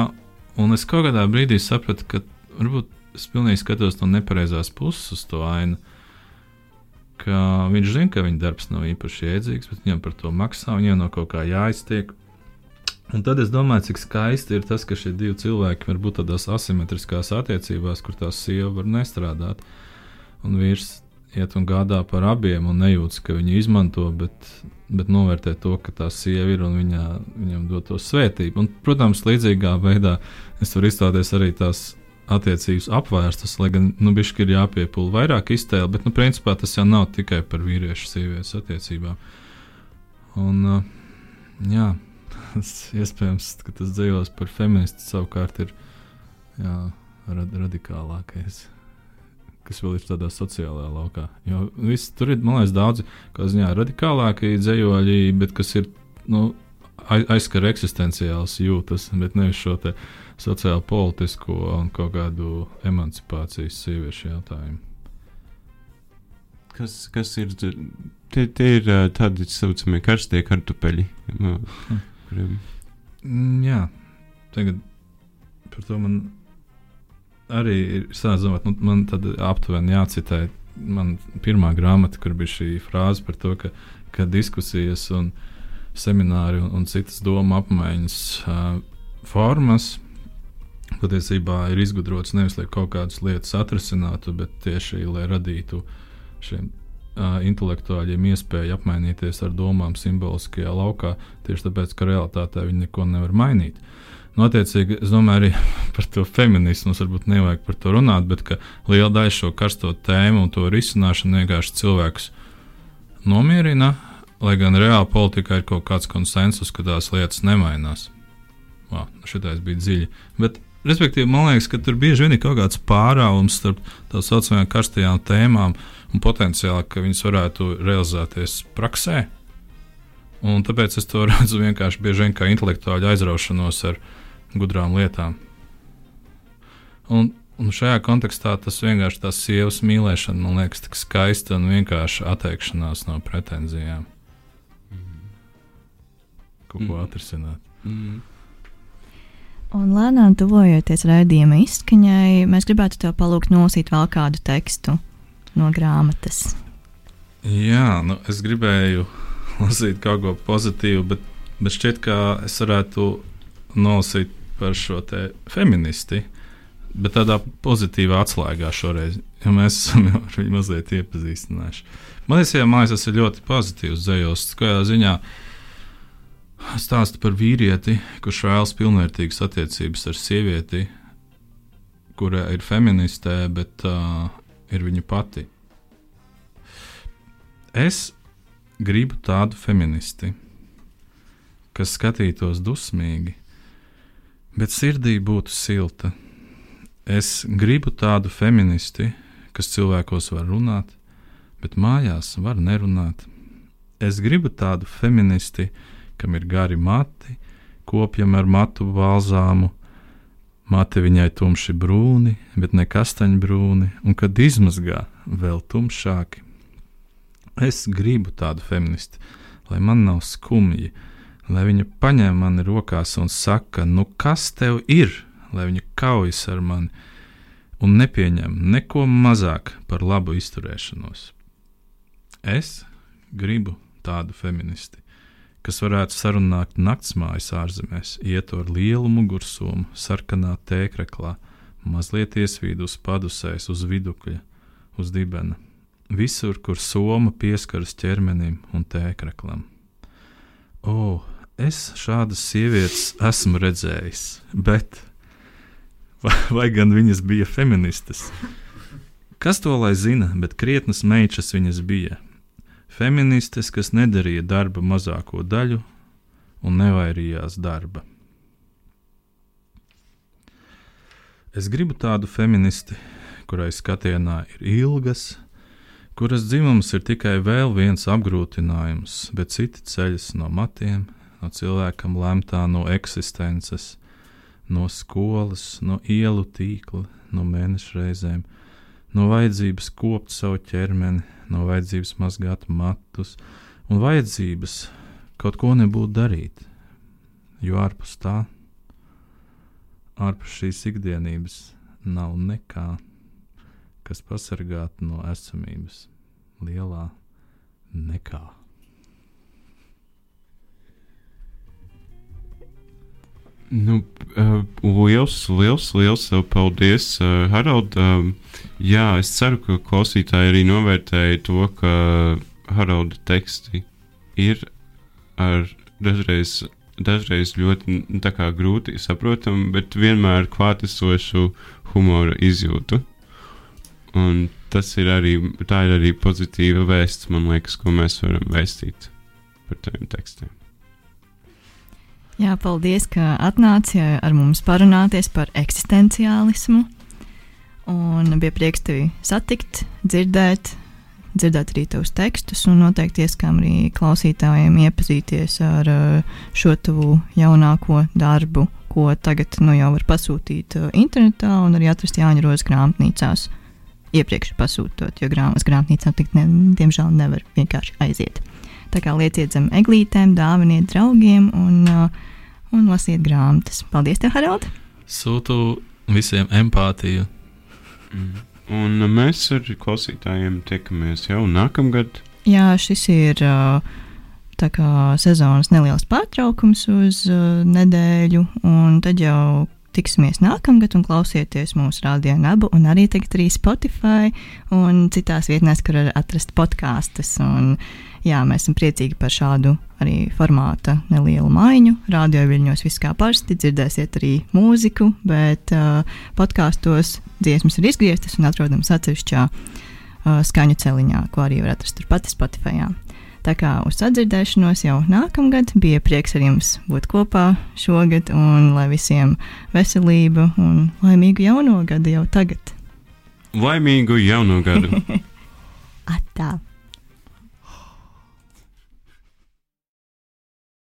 Un es kaut kādā brīdī sapratu, ka varbūt es pilnīgi skatos no nepareizās puses uz to ainu. Viņš zina, ka viņa darbs nav īpaši jēdzīgs, bet viņam par to maksā, viņam no kaut kā jāiztiek. Un tad es domāju, cik skaisti ir tas, ka šie divi cilvēki var būt tādās asimetriskās attiecībās, kur tā sieva var nestrādāt. Un vīrs iet un gādā par abiem un nejūtas, ka viņu izmanto, bet, bet novērtē to, ka tā sieva ir un viņa, viņam dod to svētību. Un, protams, līdzīgā veidā es varu izstāties arī tās attiecības apvērstas, lai gan nu, bišķi ir jāpiepūl vairāk iztēle, bet nu, principā tas jau nav tikai par vīriešu sievietes attiecībām. Un, uh, jā, iespējams, ka tas dzīvos par feministu savukārt ir jā, rad, radikālākais. Kas vēl ir tādā sociālajā laukā. Jo viss, tur ir, man liekas, daudzi ziņā, radikālākie dzējoļi, bet kas ir nu, aizskar eksistenciāls jūtas, bet nevis šo sociālo, politisko un kaut kādu emancipācijas sieviešu jautājumu. Kas, kas ir? Tie, tie ir tādi saucamie karstie kartupeļi. Hm kuriem. Mm, jā, tagad par to man arī ir sāzumot. Nu, man tad aptuveni jācitē man pirmā grāmata, kur bija šī frāze par to, ka, ka diskusijas un semināri un, un citas domu apmaiņas uh, formas patiesībā ir izgudrotas nevis lai kaut kādas lietas atrisinātu, bet tieši lai radītu šiem uh, intelektuāļiem iespēju apmainīties ar domām simboliskajā laukā, tieši tāpēc, ka realitātē viņi neko nevar mainīt. Nu, attiecīgi, es domāju, arī par to feminismu varbūt nevajag par to runāt, bet liela daļa šo karsto tēmu un to risināšanu vienkārši cilvēkus nomierina, lai gan reāli politikā ir kaut kāds konsensus, ka tās lietas nemainās. Wow, šitais bija dziļi. Bet, respektīvi, man liekas, ka tur bieži vien ir kaut kāds pārāvums starp tā saucamajām karstajām tēmām. Un potenciāli, ka viņas varētu realizēties praksē. Un tāpēc es to redzu vienkārši bieži vien kā intelektuāļu aizraušanos ar gudrām lietām. Un, un šajā kontekstā tas vienkārši tās sievas mīlēšana man liekas tik skaista un vienkārši atteikšanās no pretenzijām. Mm. Kaut ko mm. atrisināt. Mm. Un lēnām tuvojoties raidījuma izskaņai, mēs gribētu tev palūgt nosīt vēl kādu tekstu no grāmatas? Jā, nu, es gribēju lasīt kaut ko pozitīvu, bet, bet šķiet, ka es varētu nolasīt par šo feministi, bet tādā pozitīvā atslēgā šoreiz, jo mēs esam jau ar viņu mazliet iepazīstinājuši. Man liekas, ja, liekas, tas ir ļoti pozitīvs dzējos. Kādā ziņā stāsta par vīrieti, kurš vēlas pilnvērtīgas attiecības ar sievieti, kura ir feministē, bet uh, ir viņa pati. Es gribu tādu feministi, kas skatītos dusmīgi, bet sirdī būtu silta. Es gribu tādu feministi, kas cilvēkos var runāt, bet mājās var nerunāt. Es gribu tādu feministi, kam ir gari mati, kopjam ar matu balzāmu, mati viņai tumši brūni, bet ne kastaņbrūni, un kad izmazgā vēl tumšāki. Es gribu tādu feministi, lai man nav skumji, lai viņa paņem mani rokās un saka, nu kas tev ir, lai viņa kaujas ar mani un nepieņem neko mazāk par labu izturēšanos. Es gribu tādu feministi, kas varētu sarunāt naktsmājas ārzemēs, iet ar lielu mugursomu, sarkanā tēkreklā, mazliet iesvīdus padusēs uz vidukļa, uz dibena, visur, kur soma pieskaras ķermenim un tēkreklam. O, es šādas sievietes esmu redzējis, bet vai, vai gan viņas bija feministas? Kas to lai zina, bet krietnas meitas viņas bija. Feministes, kas nedarīja darba mazāko daļu un nevairījās darba. Es gribu tādu feministi, kurai skatienā ir ilgas, kuras dzimums ir tikai vēl viens apgrūtinājums, bet citi ceļas no matiem, no cilvēkam lemtā no eksistences, no skolas, no ielu tīkla, no mēneša reizēm, no vajadzības kopt savu ķermeni, no vajadzības mazgāt matus un vajadzības kaut ko nebūtu darīt. Jo ārpus tā, ārpus šīs ikdienības, nav nekā, kas pasargātu no esamības lielā nekā. Nu, uh, liels, liels, liels tev paldies, uh, Harald. Um, jā, es ceru, ka klausītāji arī novērtēja to, ka Haralda teksti ir ar dažreiz, dažreiz ļoti grūti saprotami, bet vienmēr klātesošu humora izjūtu. Un tas ir arī, tā ir arī pozitīva vēsts, man liekas, ko mēs varam vēstīt par tiem tekstiem. Jā, paldies, ka atnāci ar mums parunāties par eksistenciālismu. Un bija prieks tevi satikt, dzirdēt, dzirdēt arī tavus tekstus, un noteikti ieskām arī klausītājiem iepazīties ar uh, šo tavu jaunāko darbu, ko tagad nu, jau var pasūtīt uh, internetā un arī atrast Jāņa Rozes grāmatnīcās. Iepriekš pasūtot, jo grāmatas grāmatnīcā tik ne, diemžēl nevar vienkārši aiziet. Tā kā lieciet zem eglītēm, dāviniet draugiem un uh, un lasiet grāmatas. Paldies, tev, Harald! Sūtu visiem empātiju. Mm. Un mēs ar klausītājiem tiekamies jau nākamgad. Jā, šis ir tā kā sezonas neliels pārtraukums uz nedēļu, un tad jau tiksimies nākamgad un klausieties mūsu rādio nabu, un arī tagad arī Spotify un citās vietnēs, kur var atrast podkāstus. Jā, mēs esam priecīgi par šādu arī formāta nelielu maiņu. Radio viļņos viss kā parasti, dzirdēsiet arī mūziku, bet uh, podkāstos dziesmas ir izgrieztas un atrodamas atsevišķā uh, skaņu celiņā, ko arī var atrast turpat Spotify. Jā. Tā kā uz sadzirdēšanos jau nākamgad bija prieks ar jums būt kopā šogad, un lai visiem veselību un laimīgu jauno gadu jau tagad. Laimīgu jauno gadu! Atā!